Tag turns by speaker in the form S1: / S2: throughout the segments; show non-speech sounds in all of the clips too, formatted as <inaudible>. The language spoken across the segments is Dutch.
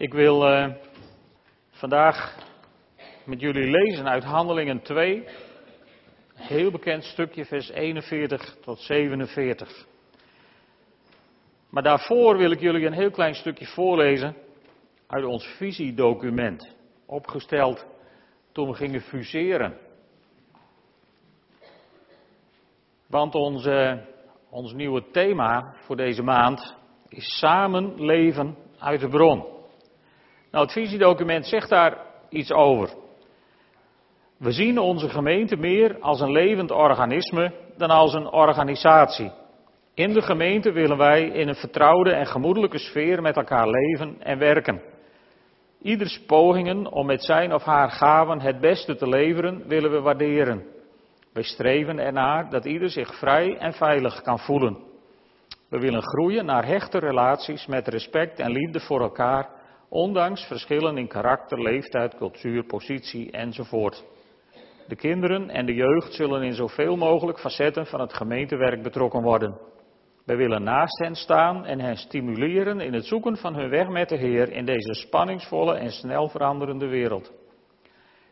S1: Ik wil uh, vandaag met jullie lezen uit Handelingen 2, een heel bekend stukje, vers 41 tot 47. Maar daarvoor wil ik jullie een heel klein stukje voorlezen uit ons visiedocument, opgesteld toen we gingen fuseren. Want onze, ons nieuwe thema voor deze maand is samen leven uit de bron. Nou, het visiedocument zegt daar iets over. We zien onze gemeente meer als een levend organisme dan als een organisatie. In de gemeente willen wij in een vertrouwde en gemoedelijke sfeer met elkaar leven en werken. Ieders pogingen om met zijn of haar gaven het beste te leveren willen we waarderen. We streven ernaar dat ieder zich vrij en veilig kan voelen. We willen groeien naar hechte relaties met respect en liefde voor elkaar, ondanks verschillen in karakter, leeftijd, cultuur, positie enzovoort. De kinderen en de jeugd zullen in zoveel mogelijk facetten van het gemeentewerk betrokken worden. Wij willen naast hen staan en hen stimuleren in het zoeken van hun weg met de Heer in deze spanningsvolle en snel veranderende wereld.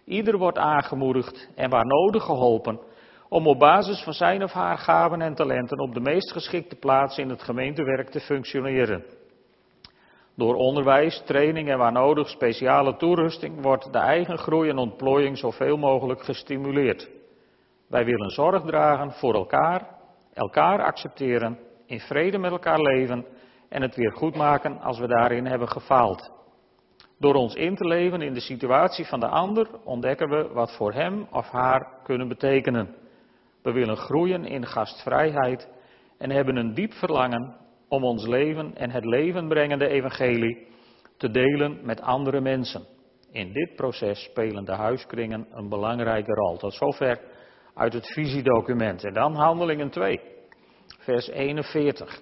S1: Ieder wordt aangemoedigd en waar nodig geholpen om op basis van zijn of haar gaven en talenten op de meest geschikte plaats in het gemeentewerk te functioneren. Door onderwijs, training en waar nodig speciale toerusting wordt de eigen groei en ontplooiing zoveel mogelijk gestimuleerd. Wij willen zorg dragen voor elkaar, elkaar accepteren, in vrede met elkaar leven en het weer goed maken als we daarin hebben gefaald. Door ons in te leven in de situatie van de ander ontdekken we wat voor hem of haar kunnen betekenen. We willen groeien in gastvrijheid en hebben een diep verlangen om ons leven en het leven brengende evangelie te delen met andere mensen. In dit proces spelen de huiskringen een belangrijke rol. Tot zover uit het visiedocument. En dan handelingen 2, vers 41.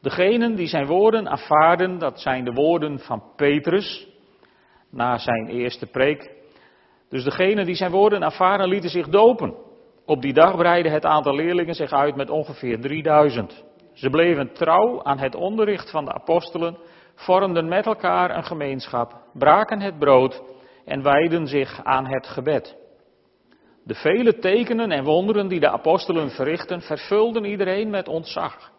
S1: Degenen die zijn woorden aanvaarden, dat zijn de woorden van Petrus na zijn eerste preek. Dus degenen die zijn woorden aanvaarden lieten zich dopen. Op die dag breidde het aantal leerlingen zich uit met ongeveer 3000. Ze bleven trouw aan het onderricht van de apostelen, vormden met elkaar een gemeenschap, braken het brood en wijden zich aan het gebed. De vele tekenen en wonderen die de apostelen verrichten, vervulden iedereen met ontzag.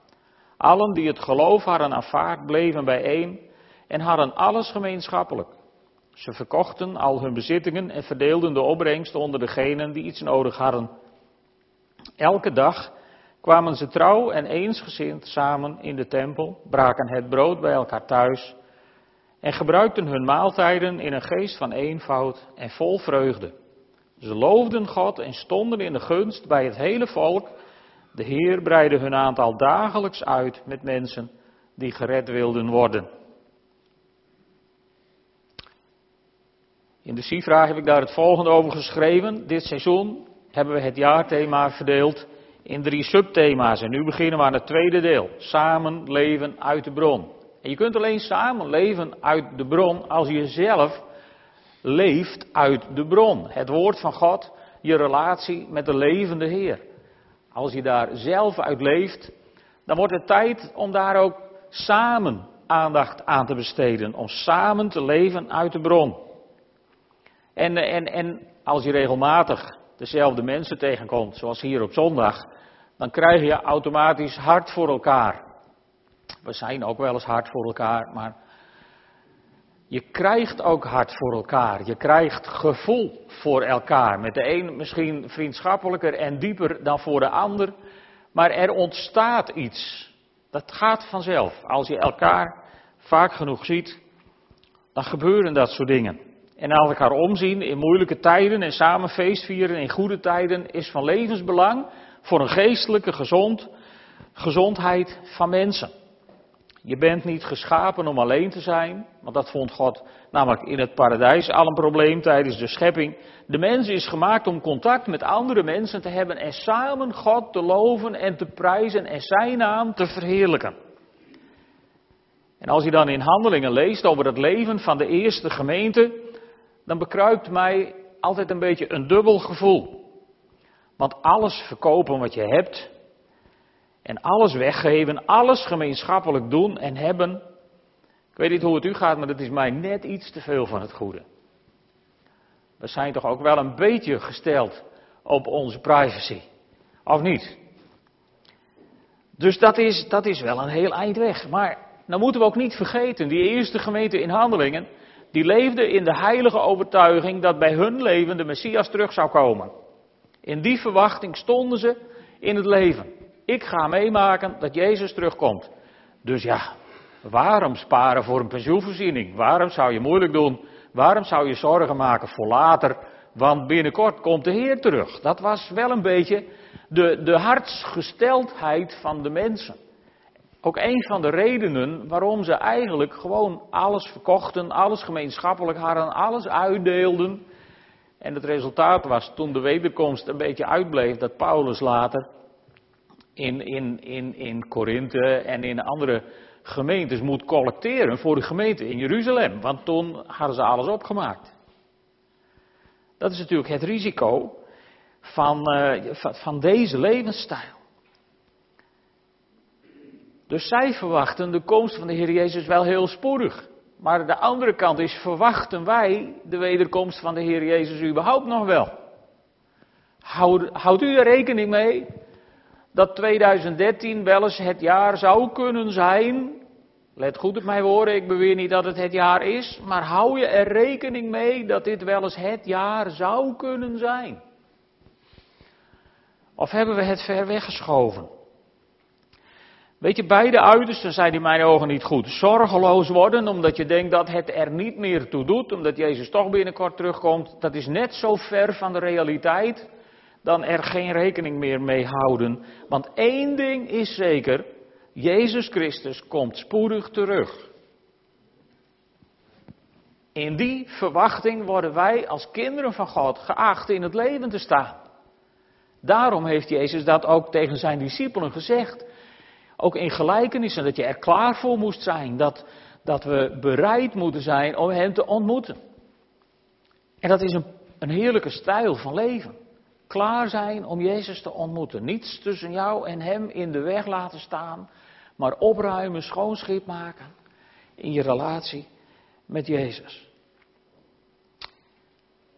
S1: Allen die het geloof hadden aanvaard, bleven bijeen en hadden alles gemeenschappelijk. Ze verkochten al hun bezittingen en verdeelden de opbrengst onder degenen die iets nodig hadden. Elke dag kwamen ze trouw en eensgezind samen in de tempel, braken het brood bij elkaar thuis en gebruikten hun maaltijden in een geest van eenvoud en vol vreugde. Ze loofden God en stonden in de gunst bij het hele volk. De Heer breidde hun aantal dagelijks uit met mensen die gered wilden worden. In de Sifra heb ik daar het volgende over geschreven. Dit seizoen hebben we het jaarthema verdeeld in drie subthema's. En nu beginnen we aan het tweede deel. Samen leven uit de bron. En je kunt alleen samen leven uit de bron als je zelf leeft uit de bron. Het woord van God, je relatie met de levende Heer. Als je daar zelf uit leeft, dan wordt het tijd om daar ook samen aandacht aan te besteden. Om samen te leven uit de bron. En, en, en als je regelmatig dezelfde mensen tegenkomt, zoals hier op zondag, dan krijg je automatisch hart voor elkaar. We zijn ook wel eens hard voor elkaar, maar je krijgt ook hart voor elkaar. Je krijgt gevoel voor elkaar. Met de een misschien vriendschappelijker en dieper dan voor de ander. Maar er ontstaat iets. Dat gaat vanzelf. Als je elkaar vaak genoeg ziet, dan gebeuren dat soort dingen. En elkaar omzien in moeilijke tijden en samen feestvieren in goede tijden is van levensbelang voor een geestelijke gezond, gezondheid van mensen. Je bent niet geschapen om alleen te zijn, want dat vond God namelijk in het paradijs al een probleem tijdens de schepping. De mens is gemaakt om contact met andere mensen te hebben en samen God te loven en te prijzen en zijn naam te verheerlijken. En als je dan in handelingen leest over het leven van de eerste gemeente, dan bekruipt mij altijd een beetje een dubbel gevoel. Want alles verkopen wat je hebt en alles weggeven, alles gemeenschappelijk doen en hebben, weet niet hoe het u gaat, maar het is mij net iets te veel van het goede. We zijn toch ook wel een beetje gesteld op onze privacy. Of niet? Dus dat is, dat is wel een heel eind weg. Maar dan moeten we ook niet vergeten, die eerste gemeente in handelingen, die leefde in de heilige overtuiging dat bij hun leven de Messias terug zou komen. In die verwachting stonden ze in het leven. Ik ga meemaken dat Jezus terugkomt. Dus ja, waarom sparen voor een pensioenvoorziening? Waarom zou je moeilijk doen? Waarom zou je zorgen maken voor later? Want binnenkort komt de Heer terug. Dat was wel een beetje de, de hartsgesteldheid van de mensen. Ook een van de redenen waarom ze eigenlijk gewoon alles verkochten, alles gemeenschappelijk hadden, alles uitdeelden. En het resultaat was toen de wederkomst een beetje uitbleef, dat Paulus later in, in, in, in Korinthe en in andere gemeentes moet collecteren voor de gemeente in Jeruzalem. Want toen hadden ze alles opgemaakt. Dat is natuurlijk het risico van, uh, van deze levensstijl. Dus zij verwachten de komst van de Heer Jezus wel heel spoedig. Maar de andere kant is, verwachten wij de wederkomst van de Heer Jezus überhaupt nog wel? houdt u er rekening mee dat 2013 wel eens het jaar zou kunnen zijn? Let goed op mijn woorden, ik beweer niet dat het het jaar is, maar hou je er rekening mee dat dit wel eens het jaar zou kunnen zijn? Of hebben we het ver weggeschoven? Weet je, beide uitersten zijn in mijn ogen niet goed. Zorgeloos worden omdat je denkt dat het er niet meer toe doet, omdat Jezus toch binnenkort terugkomt, dat is net zo ver van de realiteit dan er geen rekening meer mee houden. Want één ding is zeker, Jezus Christus komt spoedig terug. In die verwachting worden wij als kinderen van God geacht in het leven te staan. Daarom heeft Jezus dat ook tegen zijn discipelen gezegd. Ook in gelijkenissen, dat je er klaar voor moest zijn. Dat, dat we bereid moeten zijn om Hem te ontmoeten. En dat is een, een heerlijke stijl van leven. Klaar zijn om Jezus te ontmoeten. Niets tussen jou en Hem in de weg laten staan. Maar opruimen, schoonschip maken in je relatie met Jezus.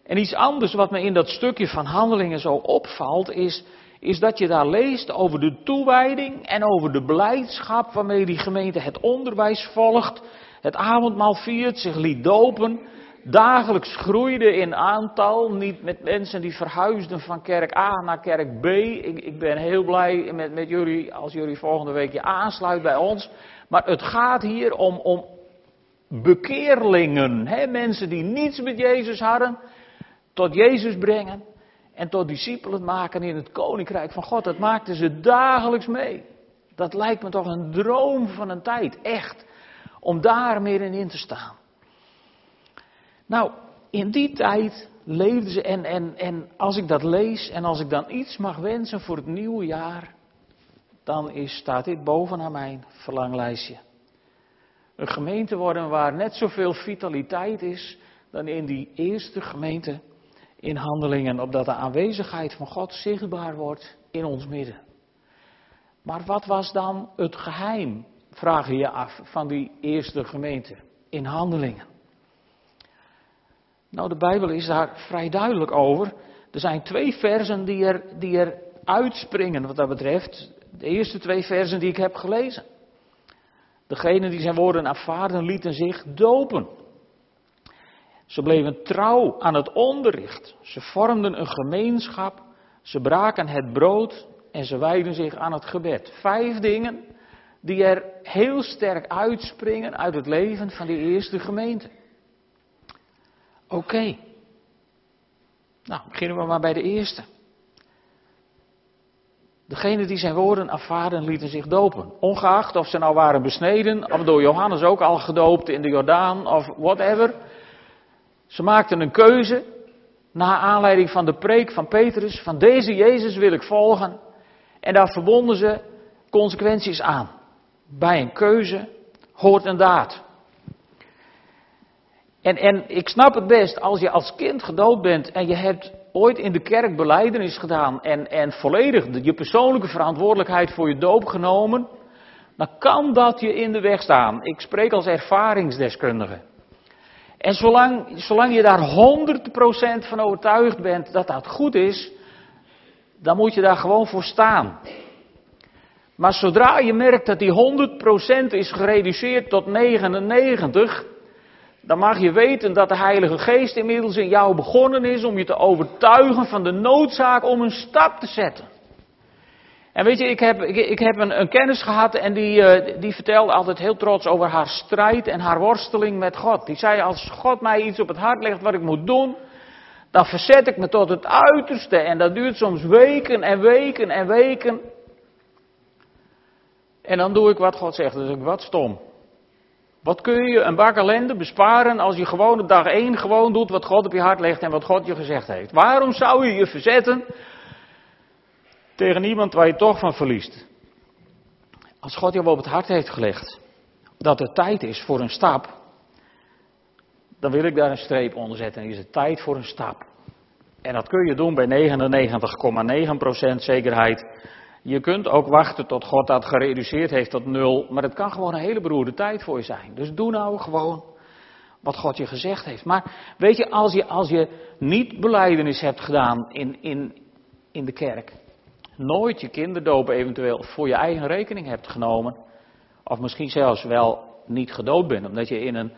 S1: En iets anders wat me in dat stukje van handelingen zo opvalt, is is dat je daar leest over de toewijding en over de blijdschap waarmee die gemeente het onderwijs volgt, het avondmaal viert, zich liet dopen, dagelijks groeide in aantal, niet met mensen die verhuisden van kerk A naar kerk B. Ik, ik ben heel blij met, met jullie als jullie volgende week je aansluit bij ons. Maar het gaat hier om, om bekeerlingen, hè? mensen die niets met Jezus hadden, tot Jezus brengen en tot discipelen maken in het koninkrijk van God. Dat maakten ze dagelijks mee. Dat lijkt me toch een droom van een tijd, echt, om daar meer in te staan. Nou, in die tijd leefden ze en, en, en als ik dat lees en als ik dan iets mag wensen voor het nieuwe jaar, dan is, staat dit bovenaan mijn verlanglijstje. Een gemeente worden waar net zoveel vitaliteit is dan in die eerste gemeente in handelingen, opdat de aanwezigheid van God zichtbaar wordt in ons midden. Maar wat was dan het geheim, vraag je je af, van die eerste gemeente in handelingen? Nou, de Bijbel is daar vrij duidelijk over. Er zijn twee versen die er, die er uitspringen wat dat betreft. De eerste twee versen die ik heb gelezen. Degene die zijn woorden aanvaarden lieten zich dopen. Ze bleven trouw aan het onderricht. Ze vormden een gemeenschap. Ze braken het brood en ze wijden zich aan het gebed. Vijf dingen die er heel sterk uitspringen uit het leven van die eerste gemeente. Oké. Nou, beginnen we maar bij de eerste. Degene die zijn woorden afvaarden lieten zich dopen. Ongeacht of ze nou waren besneden, of door Johannes ook al gedoopt in de Jordaan, of whatever. Ze maakten een keuze, na aanleiding van de preek van Petrus, van deze Jezus wil ik volgen. En daar verbonden ze consequenties aan. Bij een keuze hoort een daad. En, en ik snap het best, als je als kind gedoopt bent en je hebt ooit in de kerk beleidenis gedaan en, en volledig je persoonlijke verantwoordelijkheid voor je doop genomen, dan kan dat je in de weg staan. Ik spreek als ervaringsdeskundige. En zolang, zolang je daar 100% van overtuigd bent dat dat goed is, dan moet je daar gewoon voor staan. Maar zodra je merkt dat die 100% is gereduceerd tot 99, dan mag je weten dat de Heilige Geest inmiddels in jou begonnen is om je te overtuigen van de noodzaak om een stap te zetten. En weet je, ik heb, ik, ik heb een, een, kennis gehad en die, uh, die vertelde altijd heel trots over haar strijd en haar worsteling met God. Die zei, als God mij iets op het hart legt wat ik moet doen, dan verzet ik me tot het uiterste. En dat duurt soms weken en weken en weken. En dan doe ik wat God zegt. Dus ik wat stom. Wat kun je een bak ellende besparen als je gewoon op dag één gewoon doet wat God op je hart legt en wat God je gezegd heeft? Waarom zou je je verzetten tegen iemand waar je toch van verliest? Als God je op het hart heeft gelegd dat het tijd is voor een stap, dan wil ik daar een streep onder zetten. En is het tijd voor een stap. En dat kun je doen bij 99,9% zekerheid. Je kunt ook wachten tot God dat gereduceerd heeft tot nul. Maar het kan gewoon een hele beroerde tijd voor je zijn. Dus doe nou gewoon wat God je gezegd heeft. Maar weet je, als je, als je niet beleidenis hebt gedaan in, in, in de kerk. Nooit je kinderdoop eventueel voor je eigen rekening hebt genomen. Of misschien zelfs wel niet gedood bent. Omdat je in een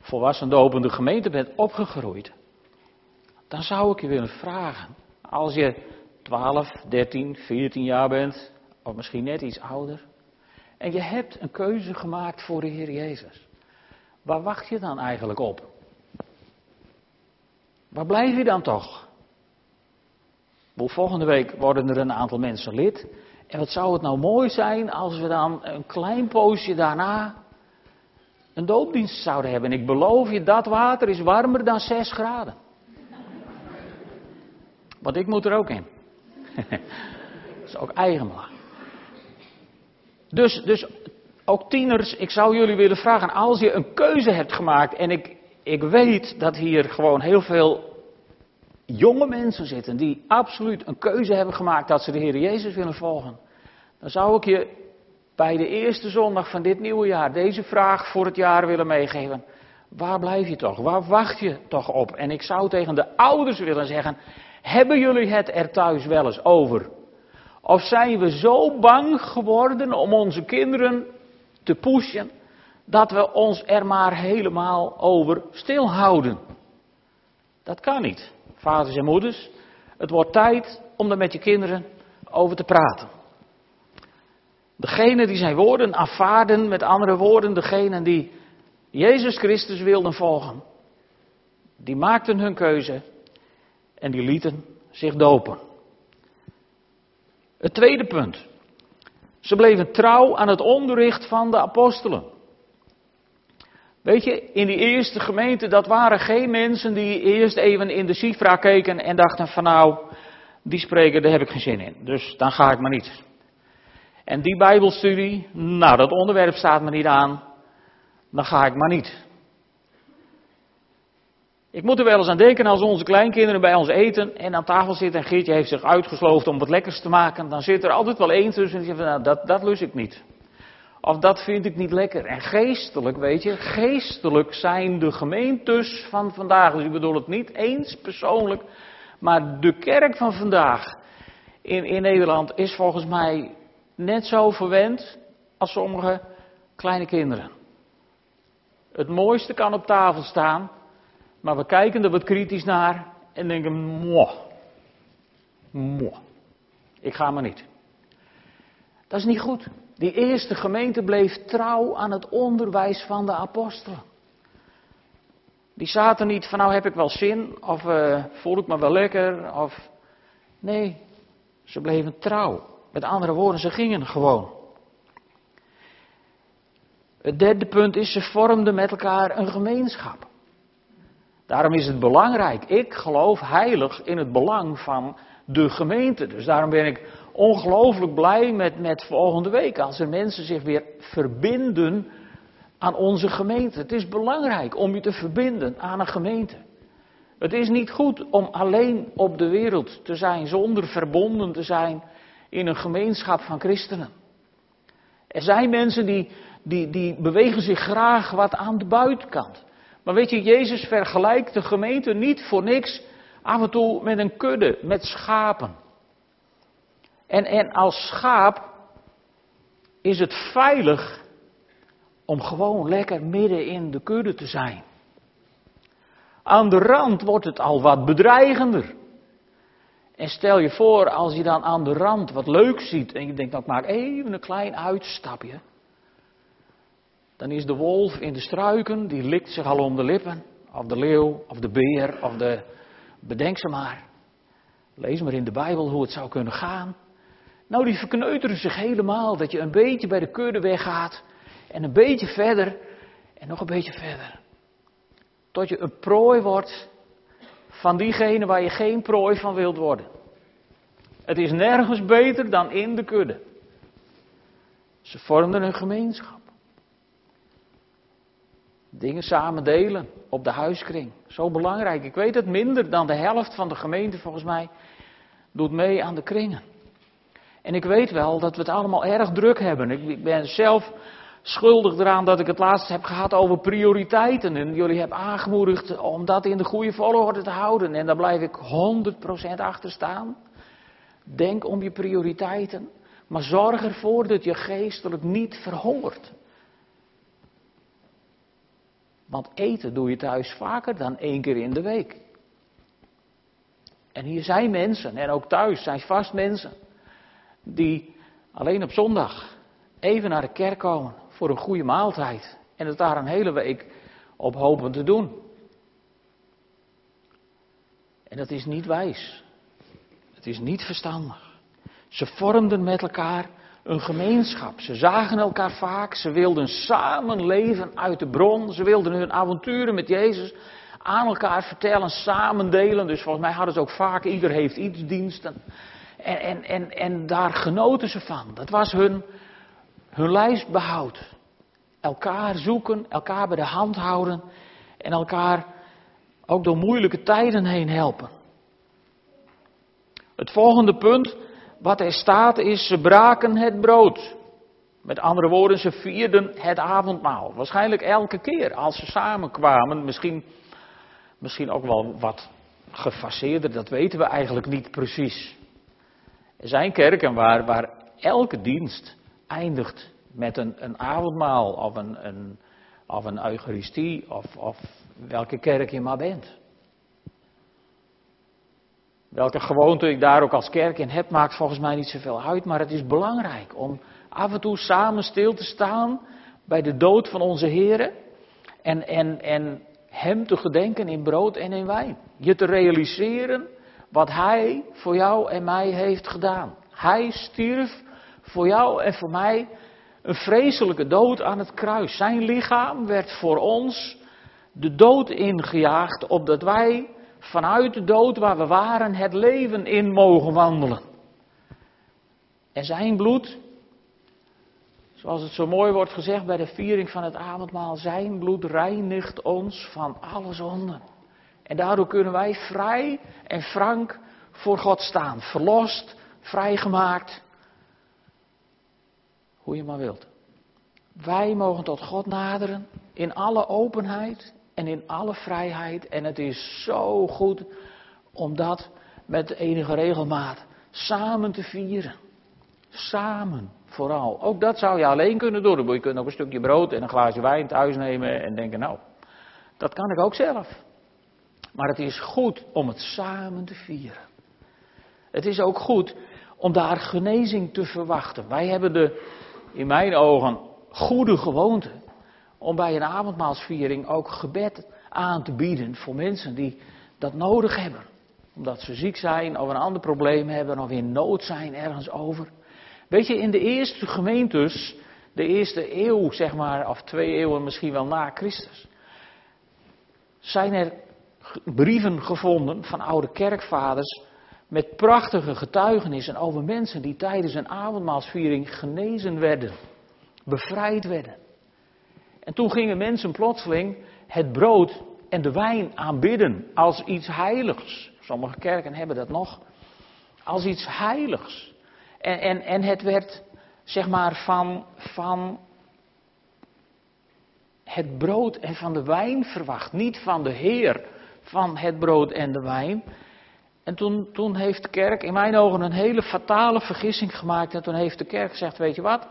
S1: volwassen dopende gemeente bent opgegroeid. Dan zou ik je willen vragen. Als je 12, 13, 14 jaar bent, of misschien net iets ouder, en je hebt een keuze gemaakt voor de Heer Jezus, waar wacht je dan eigenlijk op? Waar blijf je dan toch? Volgende week worden er een aantal mensen lid. En wat zou het nou mooi zijn als we dan een klein poosje daarna een doopdienst zouden hebben. En ik beloof je, dat water is warmer dan 6 graden. Want ik moet er ook in. <laughs> dat is ook eigenbelang. Dus, dus ook tieners, ik zou jullie willen vragen, als je een keuze hebt gemaakt, en ik, ik weet dat hier gewoon heel veel jonge mensen zitten die absoluut een keuze hebben gemaakt dat ze de Heer Jezus willen volgen, dan zou ik je bij de eerste zondag van dit nieuwe jaar deze vraag voor het jaar willen meegeven. Waar blijf je toch? Waar wacht je toch op? En ik zou tegen de ouders willen zeggen, hebben jullie het er thuis wel eens over? Of zijn we zo bang geworden om onze kinderen te pushen, dat we ons er maar helemaal over stilhouden? Dat kan niet, vaders en moeders. Het wordt tijd om er met je kinderen over te praten. Degene die zijn woorden aanvaarden, met andere woorden, degene die Jezus Christus wilden volgen, die maakten hun keuze en die lieten zich dopen. Het tweede punt. Ze bleven trouw aan het onderricht van de apostelen. Weet je, in die eerste gemeente, dat waren geen mensen die eerst even in de Sifra keken en dachten van nou, die spreken, daar heb ik geen zin in. Dus dan ga ik maar niet. En die Bijbelstudie, nou dat onderwerp staat me niet aan, dan ga ik maar niet. Ik moet er wel eens aan denken als onze kleinkinderen bij ons eten en aan tafel zitten en Geertje heeft zich uitgesloofd om wat lekkers te maken, dan zit er altijd wel één tussen die zegt van nou dat, dat lust ik niet. Of dat vind ik niet lekker. En geestelijk, weet je, geestelijk zijn de gemeentes van vandaag, dus ik bedoel het niet eens persoonlijk, maar de kerk van vandaag in, in Nederland is volgens mij net zo verwend als sommige kleine kinderen. Het mooiste kan op tafel staan, maar we kijken er wat kritisch naar en denken, moh, moh, ik ga maar niet. Dat is niet goed. Die eerste gemeente bleef trouw aan het onderwijs van de apostelen. Die zaten niet van nou heb ik wel zin of uh, voel ik me wel lekker of nee, ze bleven trouw. Met andere woorden, ze gingen gewoon. Het derde punt is, ze vormden met elkaar een gemeenschap. Daarom is het belangrijk. Ik geloof heilig in het belang van de gemeente. Dus daarom ben ik ongelooflijk blij met, met volgende week. Als er mensen zich weer verbinden aan onze gemeente. Het is belangrijk om je te verbinden aan een gemeente. Het is niet goed om alleen op de wereld te zijn zonder verbonden te zijn in een gemeenschap van christenen.
S2: Er zijn mensen die, die, die bewegen zich graag wat aan de buitenkant. Maar weet je, Jezus vergelijkt de gemeente niet voor niks af en toe met een kudde, met schapen. En, en als schaap is het veilig om gewoon lekker midden in de kudde te zijn. Aan de rand wordt het al wat bedreigender. En stel je voor, als je dan aan de rand wat leuk ziet en je denkt, nou ik maak even een klein uitstapje. Dan is de wolf in de struiken, die likt zich al om de lippen. Of de leeuw, of de beer, of de... Bedenk ze maar. Lees maar in de Bijbel hoe het zou kunnen gaan. Nou, die verkneuteren zich helemaal, dat je een beetje bij de kudde weggaat. En een beetje verder, en nog een beetje verder. Tot je een prooi wordt van diegene waar je geen prooi van wilt worden. Het is nergens beter dan in de kudde. Ze vormden een gemeenschap. Dingen samen delen op de huiskring. Zo belangrijk. Ik weet het minder dan de helft van de gemeente volgens mij doet mee aan de kringen. En ik weet wel dat we het allemaal erg druk hebben. Ik ben zelf schuldig eraan dat ik het laatst heb gehad over prioriteiten. En jullie hebben aangemoedigd om dat in de goede volgorde te houden. En daar blijf ik 100% achter staan. Denk om je prioriteiten. Maar zorg ervoor dat je geestelijk niet verhongert. Want eten doe je thuis vaker dan één keer in de week. En hier zijn mensen, en ook thuis zijn vast mensen, die alleen op zondag even naar de kerk komen voor een goede maaltijd. En het daar een hele week op hopen te doen. En dat is niet wijs. Het is niet verstandig. Ze vormden met elkaar een gemeenschap. Ze zagen elkaar vaak. Ze wilden samen leven uit de bron. Ze wilden hun avonturen met Jezus aan elkaar vertellen, samen delen. Dus volgens mij hadden ze ook vaak, ieder heeft iets diensten. En, en, en, en daar genoten ze van. Dat was hun, hun lijstbehoud. Elkaar zoeken, elkaar bij de hand houden en elkaar ook door moeilijke tijden heen helpen. Het volgende punt wat er staat is, ze braken het brood. Met andere woorden, ze vierden het avondmaal. Waarschijnlijk elke keer als ze samenkwamen. Misschien, misschien ook wel wat gefaseerder, dat weten we eigenlijk niet precies. Er zijn kerken waar, waar elke dienst eindigt met een, een avondmaal of een, een, of een eucharistie of, of welke kerk je maar bent. Welke gewoonte ik daar ook als kerk in heb, maakt volgens mij niet zoveel uit. Maar het is belangrijk om af en toe samen stil te staan bij de dood van onze Heer. En, en, en Hem te gedenken in brood en in wijn. Je te realiseren wat Hij voor jou en mij heeft gedaan. Hij stierf voor jou en voor mij een vreselijke dood aan het kruis. Zijn lichaam werd voor ons de dood ingejaagd, opdat wij vanuit de dood waar we waren het leven in mogen wandelen. En zijn bloed, zoals het zo mooi wordt gezegd bij de viering van het avondmaal, zijn bloed reinigt ons van alle zonden. En daardoor kunnen wij vrij en frank voor God staan. Verlost, vrijgemaakt. Hoe je maar wilt. Wij mogen tot God naderen in alle openheid en in alle vrijheid. En het is zo goed om dat met enige regelmaat samen te vieren. Samen vooral. Ook dat zou je alleen kunnen doen. Je kunt ook een stukje brood en een glaasje wijn thuis nemen en denken, nou, dat kan ik ook zelf. Maar het is goed om het samen te vieren. Het is ook goed om daar genezing te verwachten. Wij hebben de, in mijn ogen, goede gewoonte om bij een avondmaalsviering ook gebed aan te bieden voor mensen die dat nodig hebben. Omdat ze ziek zijn of een ander probleem hebben of in nood zijn ergens over. Weet je, in de eerste gemeentes, de eerste eeuw zeg maar, of twee eeuwen misschien wel na Christus, zijn er brieven gevonden van oude kerkvaders met prachtige getuigenissen over mensen die tijdens een avondmaalsviering genezen werden, bevrijd werden. En toen gingen mensen plotseling het brood en de wijn aanbidden als iets heiligs. Sommige kerken hebben dat nog. Als iets heiligs. En, en, en het werd zeg maar, van, van het brood en van de wijn verwacht. Niet van de Heer van het brood en de wijn. En toen, toen heeft de kerk in mijn ogen een hele fatale vergissing gemaakt. En toen heeft de kerk gezegd, weet je wat,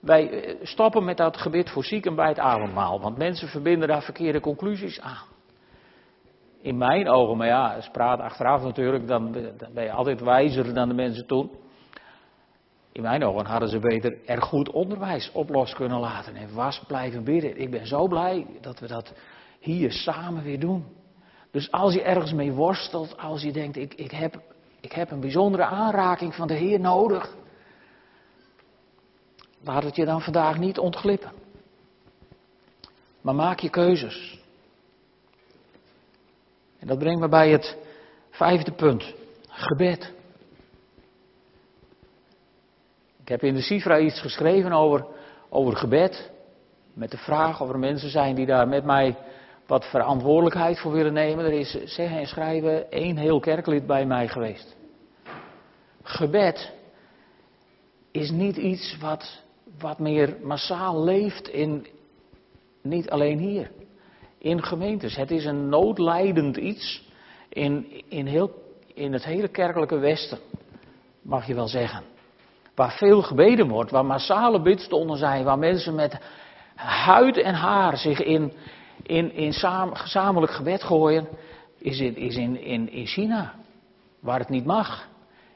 S2: wij eh, stoppen met dat gebed voor zieken bij het avondmaal. Want mensen verbinden daar verkeerde conclusies aan. In mijn ogen, maar ja, ze praten achteraf natuurlijk, dan, dan ben je altijd wijzer dan de mensen toen. In mijn ogen hadden ze beter er goed onderwijs op los kunnen laten en was blijven bidden. Ik ben zo blij dat we dat hier samen weer doen. Dus als je ergens mee worstelt, als je denkt, ik, ik, heb, ik heb een bijzondere aanraking van de Heer nodig, laat het je dan vandaag niet ontglippen. Maar maak je keuzes. En dat brengt me bij het vijfde punt, gebed. Ik heb in de Sifra iets geschreven over, over gebed. Met de vraag of er mensen zijn die daar met mij wat verantwoordelijkheid voor willen nemen. Er is, zeggen en schrijven, één heel kerklid bij mij geweest. Gebed is niet iets wat, wat meer massaal leeft in, niet alleen hier, in gemeentes. Het is een noodlijdend iets in, in, heel, in het hele kerkelijke Westen, mag je wel zeggen. Waar veel gebeden wordt, waar massale bidstonden zijn, waar mensen met huid en haar zich in, in, in gezamenlijk gebed gooien, is, in, is in, in, in China, waar het niet mag.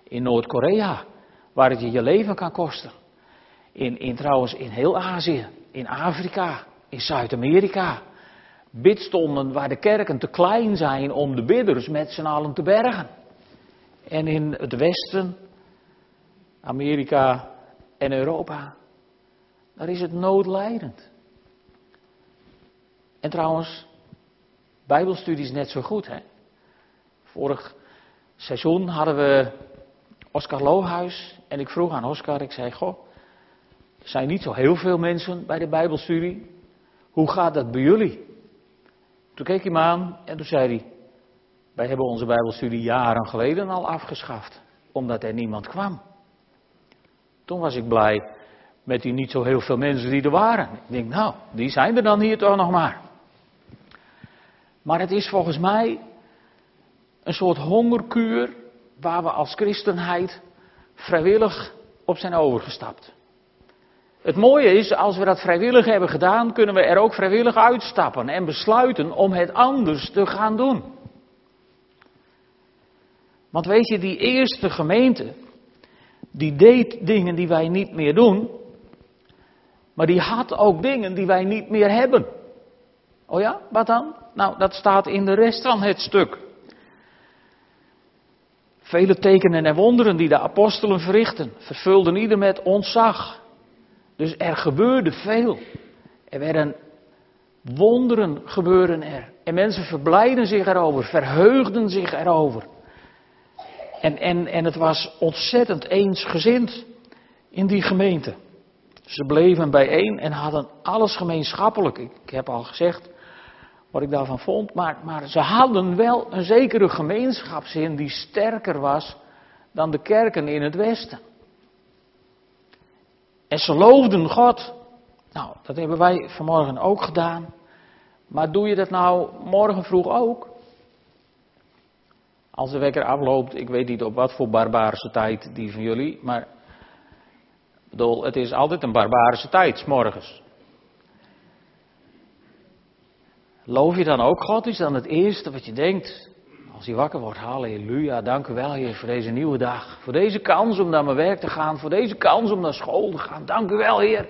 S2: In Noord-Korea, waar het je je leven kan kosten. In, in trouwens in heel Azië, in Afrika, in Zuid-Amerika. Bidstonden waar de kerken te klein zijn om de bidders met z'n allen te bergen. En in het Westen, Amerika en Europa, daar is het noodlijdend. En trouwens, Bijbelstudie is net zo goed. Hè? Vorig seizoen hadden we Oscar Lohuis. En ik vroeg aan Oscar, ik zei, goh, er zijn niet zo heel veel mensen bij de Bijbelstudie. Hoe gaat dat bij jullie? Toen keek hij me aan en toen zei hij, wij hebben onze Bijbelstudie jaren geleden al afgeschaft. Omdat er niemand kwam. Toen was ik blij met die niet zo heel veel mensen die er waren. Ik denk, nou, die zijn er dan hier toch nog maar. Maar het is volgens mij een soort hongerkuur waar we als christenheid vrijwillig op zijn overgestapt. Het mooie is, als we dat vrijwillig hebben gedaan, kunnen we er ook vrijwillig uitstappen en besluiten om het anders te gaan doen. Want weet je, die eerste gemeente, die deed dingen die wij niet meer doen, maar die had ook dingen die wij niet meer hebben. Oh ja, wat dan? Nou, dat staat in de rest van het stuk. Vele tekenen en wonderen die de apostelen verrichten, vervulden ieder met ontzag. Dus er gebeurde veel. Er werden wonderen gebeuren er. En mensen verblijden zich erover, verheugden zich erover. En, en, en het was ontzettend eensgezind in die gemeente. Ze bleven bijeen en hadden alles gemeenschappelijk. Ik heb al gezegd, wat ik daarvan vond. Maar, maar ze hadden wel een zekere gemeenschapszin die sterker was dan de kerken in het Westen. En ze loofden God. Nou, dat hebben wij vanmorgen ook gedaan. Maar doe je dat nou morgen vroeg ook? Als de wekker afloopt, ik weet niet op wat voor barbaarse tijd die van jullie, maar bedoel, het is altijd een barbaarse tijd, s morgens. Loof je dan ook God? Is dan het eerste wat je denkt als je wakker wordt? Halleluja, dank u wel Heer voor deze nieuwe dag. Voor deze kans om naar mijn werk te gaan. Voor deze kans om naar school te gaan. Dank u wel Heer.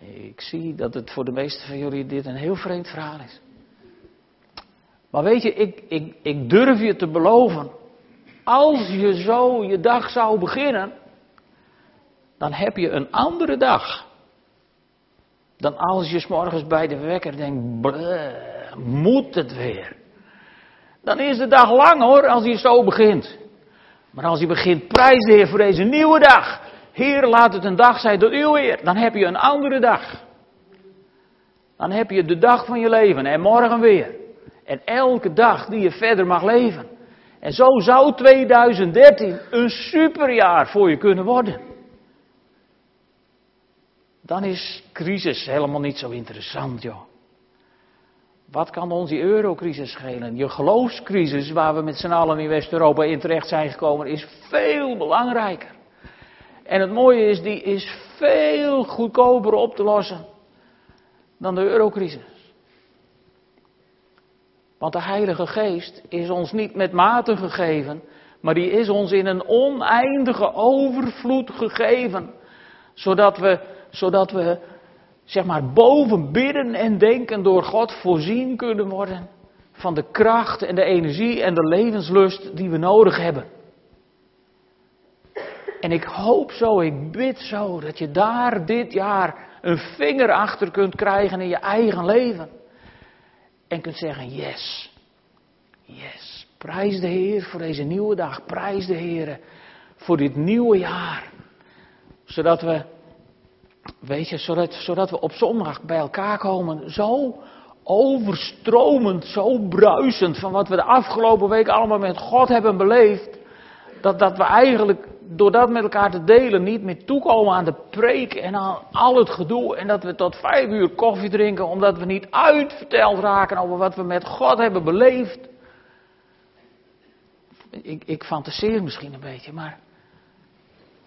S2: Ik zie dat het voor de meesten van jullie dit een heel vreemd verhaal is. Maar weet je, ik, ik, ik durf je te beloven. Als je zo je dag zou beginnen. Dan heb je een andere dag dan als je s morgens bij de wekker denkt, moet het weer. Dan is de dag lang hoor, als je zo begint. Maar als je begint, prijs de Heer voor deze nieuwe dag. Heer, laat het een dag zijn tot uw eer. Dan heb je een andere dag. Dan heb je de dag van je leven en morgen weer. En elke dag die je verder mag leven. En zo zou 2013 een superjaar voor je kunnen worden. Dan is crisis helemaal niet zo interessant, joh. Wat kan ons die eurocrisis schelen? Je geloofscrisis, waar we met z'n allen in West-Europa in terecht zijn gekomen, is veel belangrijker. En het mooie is, die is veel goedkoper op te lossen dan de eurocrisis. Want de Heilige Geest is ons niet met mate gegeven, maar die is ons in een oneindige overvloed gegeven. Zodat we, zodat we zeg maar, boven bidden en denken door God voorzien kunnen worden van de kracht en de energie en de levenslust die we nodig hebben. En ik hoop zo, ik bid zo, dat je daar dit jaar een vinger achter kunt krijgen in je eigen leven. En kunt zeggen, yes, yes, prijs de Heer voor deze nieuwe dag, prijs de Heer voor dit nieuwe jaar. Zodat we Weet je, zodat, zodat we op zondag bij elkaar komen, zo overstromend, zo bruisend van wat we de afgelopen week allemaal met God hebben beleefd. Dat, dat we eigenlijk door dat met elkaar te delen niet meer toekomen aan de preek en aan al het gedoe. En dat we tot vijf uur koffie drinken omdat we niet uitverteld raken over wat we met God hebben beleefd. Ik, ik fantaseer misschien een beetje, maar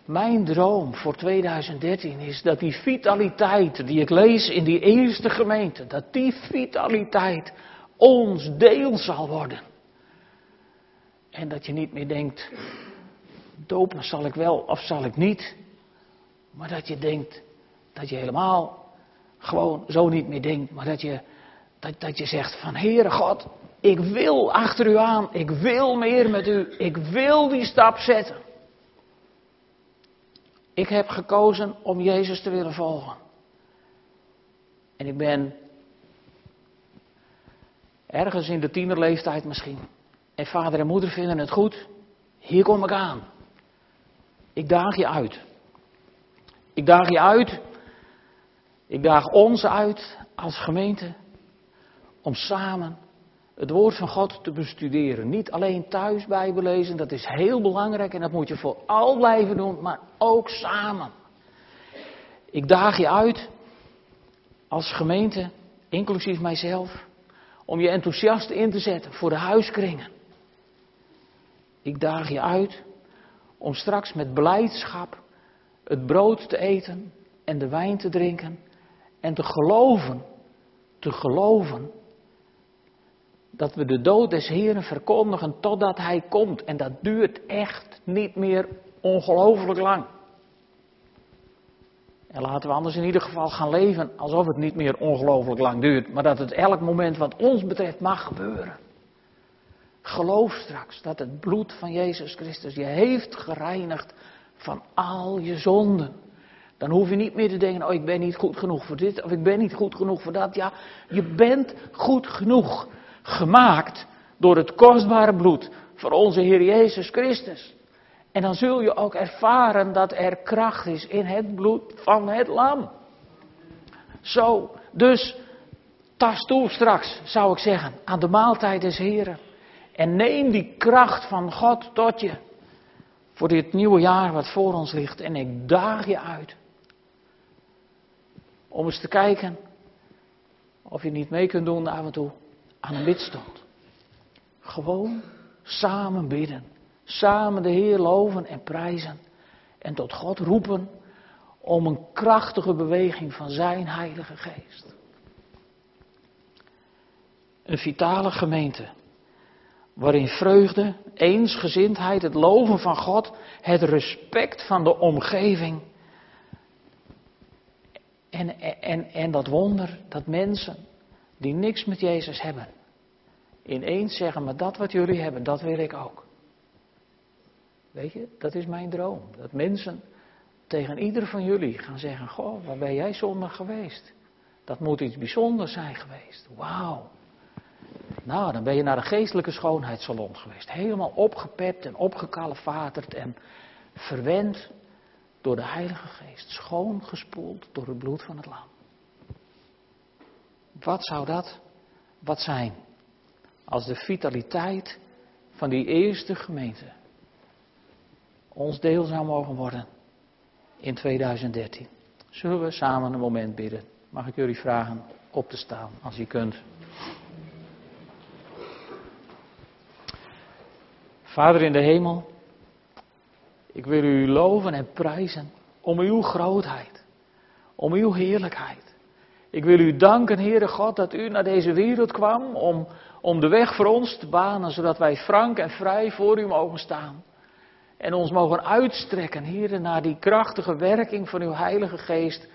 S2: mijn droom voor 2013 is dat die vitaliteit die ik lees in die eerste gemeente, dat die vitaliteit ons deel zal worden. En dat je niet meer denkt, dopen zal ik wel of zal ik niet. Maar dat je denkt, dat je helemaal gewoon zo niet meer denkt, maar dat je, dat, dat je zegt van Heere God, ik wil achter u aan, ik wil meer met u, ik wil die stap zetten. Ik heb gekozen om Jezus te willen volgen. En ik ben ergens in de tienerleeftijd misschien. En vader en moeder vinden het goed. Hier kom ik aan. Ik daag je uit. Ik daag je uit. Ik daag ons uit als gemeente om samen het woord van God te bestuderen. Niet alleen thuis Bijbel lezen, dat is heel belangrijk en dat moet je vooral blijven doen, maar ook samen. Ik daag je uit als gemeente, inclusief mijzelf, om je enthousiast in te zetten voor de huiskringen. Ik daag je uit om straks met blijdschap het brood te eten en de wijn te drinken en te geloven, te geloven dat we de dood des Heren verkondigen totdat Hij komt. En dat duurt echt niet meer ongelooflijk lang. En laten we anders in ieder geval gaan leven alsof het niet meer ongelooflijk lang duurt, maar dat het elk moment wat ons betreft mag gebeuren. Geloof straks dat het bloed van Jezus Christus je heeft gereinigd van al je zonden. Dan hoef je niet meer te denken, oh ik ben niet goed genoeg voor dit of ik ben niet goed genoeg voor dat. Ja, je bent goed genoeg gemaakt door het kostbare bloed van onze Heer Jezus Christus. En dan zul je ook ervaren dat er kracht is in het bloed van het lam. Zo, dus tas toe straks, zou ik zeggen, aan de maaltijd des Heren. En neem die kracht van God tot je. Voor dit nieuwe jaar wat voor ons ligt. En ik daag je uit. Om eens te kijken of je niet mee kunt doen af en toe aan een bidstond. Gewoon samen bidden. Samen de Heer loven en prijzen. En tot God roepen om een krachtige beweging van Zijn Heilige Geest. Een vitale gemeente. Waarin vreugde, eensgezindheid, het loven van God, het respect van de omgeving. En, en, en dat wonder dat mensen die niks met Jezus hebben, ineens zeggen, maar dat wat jullie hebben, dat wil ik ook. Weet je, dat is mijn droom. Dat mensen tegen ieder van jullie gaan zeggen, goh, waar ben jij zondag geweest? Dat moet iets bijzonders zijn geweest. Wauw. Nou, dan ben je naar de geestelijke schoonheidssalon geweest. Helemaal opgepept en opgekalefaterd en verwend door de Heilige Geest. Schoongespoeld door het bloed van het lam. Wat zou dat wat zijn als de vitaliteit van die eerste gemeente ons deel zou mogen worden in 2013. Zullen we samen een moment bidden? Mag ik jullie vragen op te staan als je kunt? Vader in de hemel, ik wil u loven en prijzen om uw grootheid, om uw heerlijkheid. Ik wil u danken, Heere God, dat u naar deze wereld kwam om, om de weg voor ons te banen, zodat wij frank en vrij voor u mogen staan. En ons mogen uitstrekken, Heere, naar die krachtige werking van uw Heilige Geest,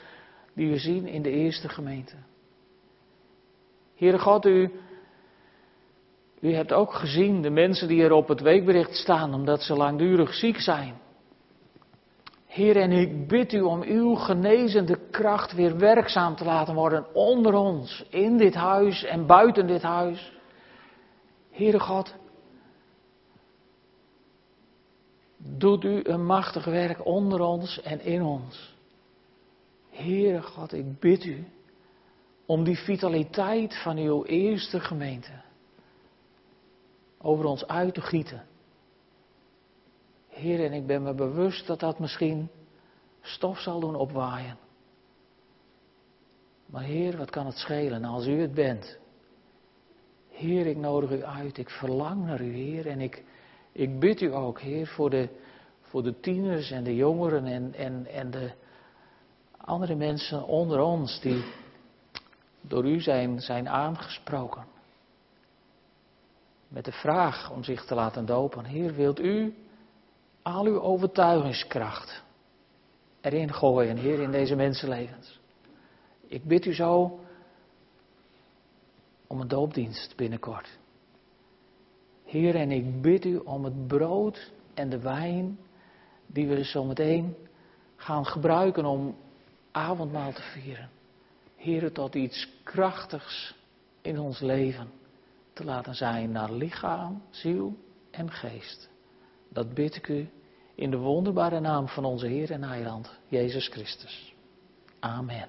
S2: die we zien in de eerste gemeente. Heere God, u, u hebt ook gezien de mensen die er op het weekbericht staan, omdat ze langdurig ziek zijn. Heer, en ik bid u om uw genezende kracht weer werkzaam te laten worden onder ons, in dit huis en buiten dit huis. Heere God, doet u een machtig werk onder ons en in ons. Heere God, ik bid u om die vitaliteit van uw eerste gemeente over ons uit te gieten. Heer, en ik ben me bewust dat dat misschien stof zal doen opwaaien. Maar Heer, wat kan het schelen als u het bent? Heer, ik nodig u uit, ik verlang naar u, Heer. En ik, ik bid u ook, Heer, voor de, voor de tieners en de jongeren en, en, en de andere mensen onder ons die door u zijn, zijn aangesproken. Met de vraag om zich te laten dopen. Heer, wilt u al uw overtuigingskracht erin gooien, Heer, in deze mensenlevens. Ik bid u zo om een doopdienst binnenkort. Heer, en ik bid u om het brood en de wijn die we zo meteen gaan gebruiken om avondmaal te vieren. Heer, tot iets krachtigs in ons leven te laten zijn naar lichaam, ziel en geest. Dat bid ik u in de wonderbare naam van onze Heer en Heiland, Jezus Christus. Amen.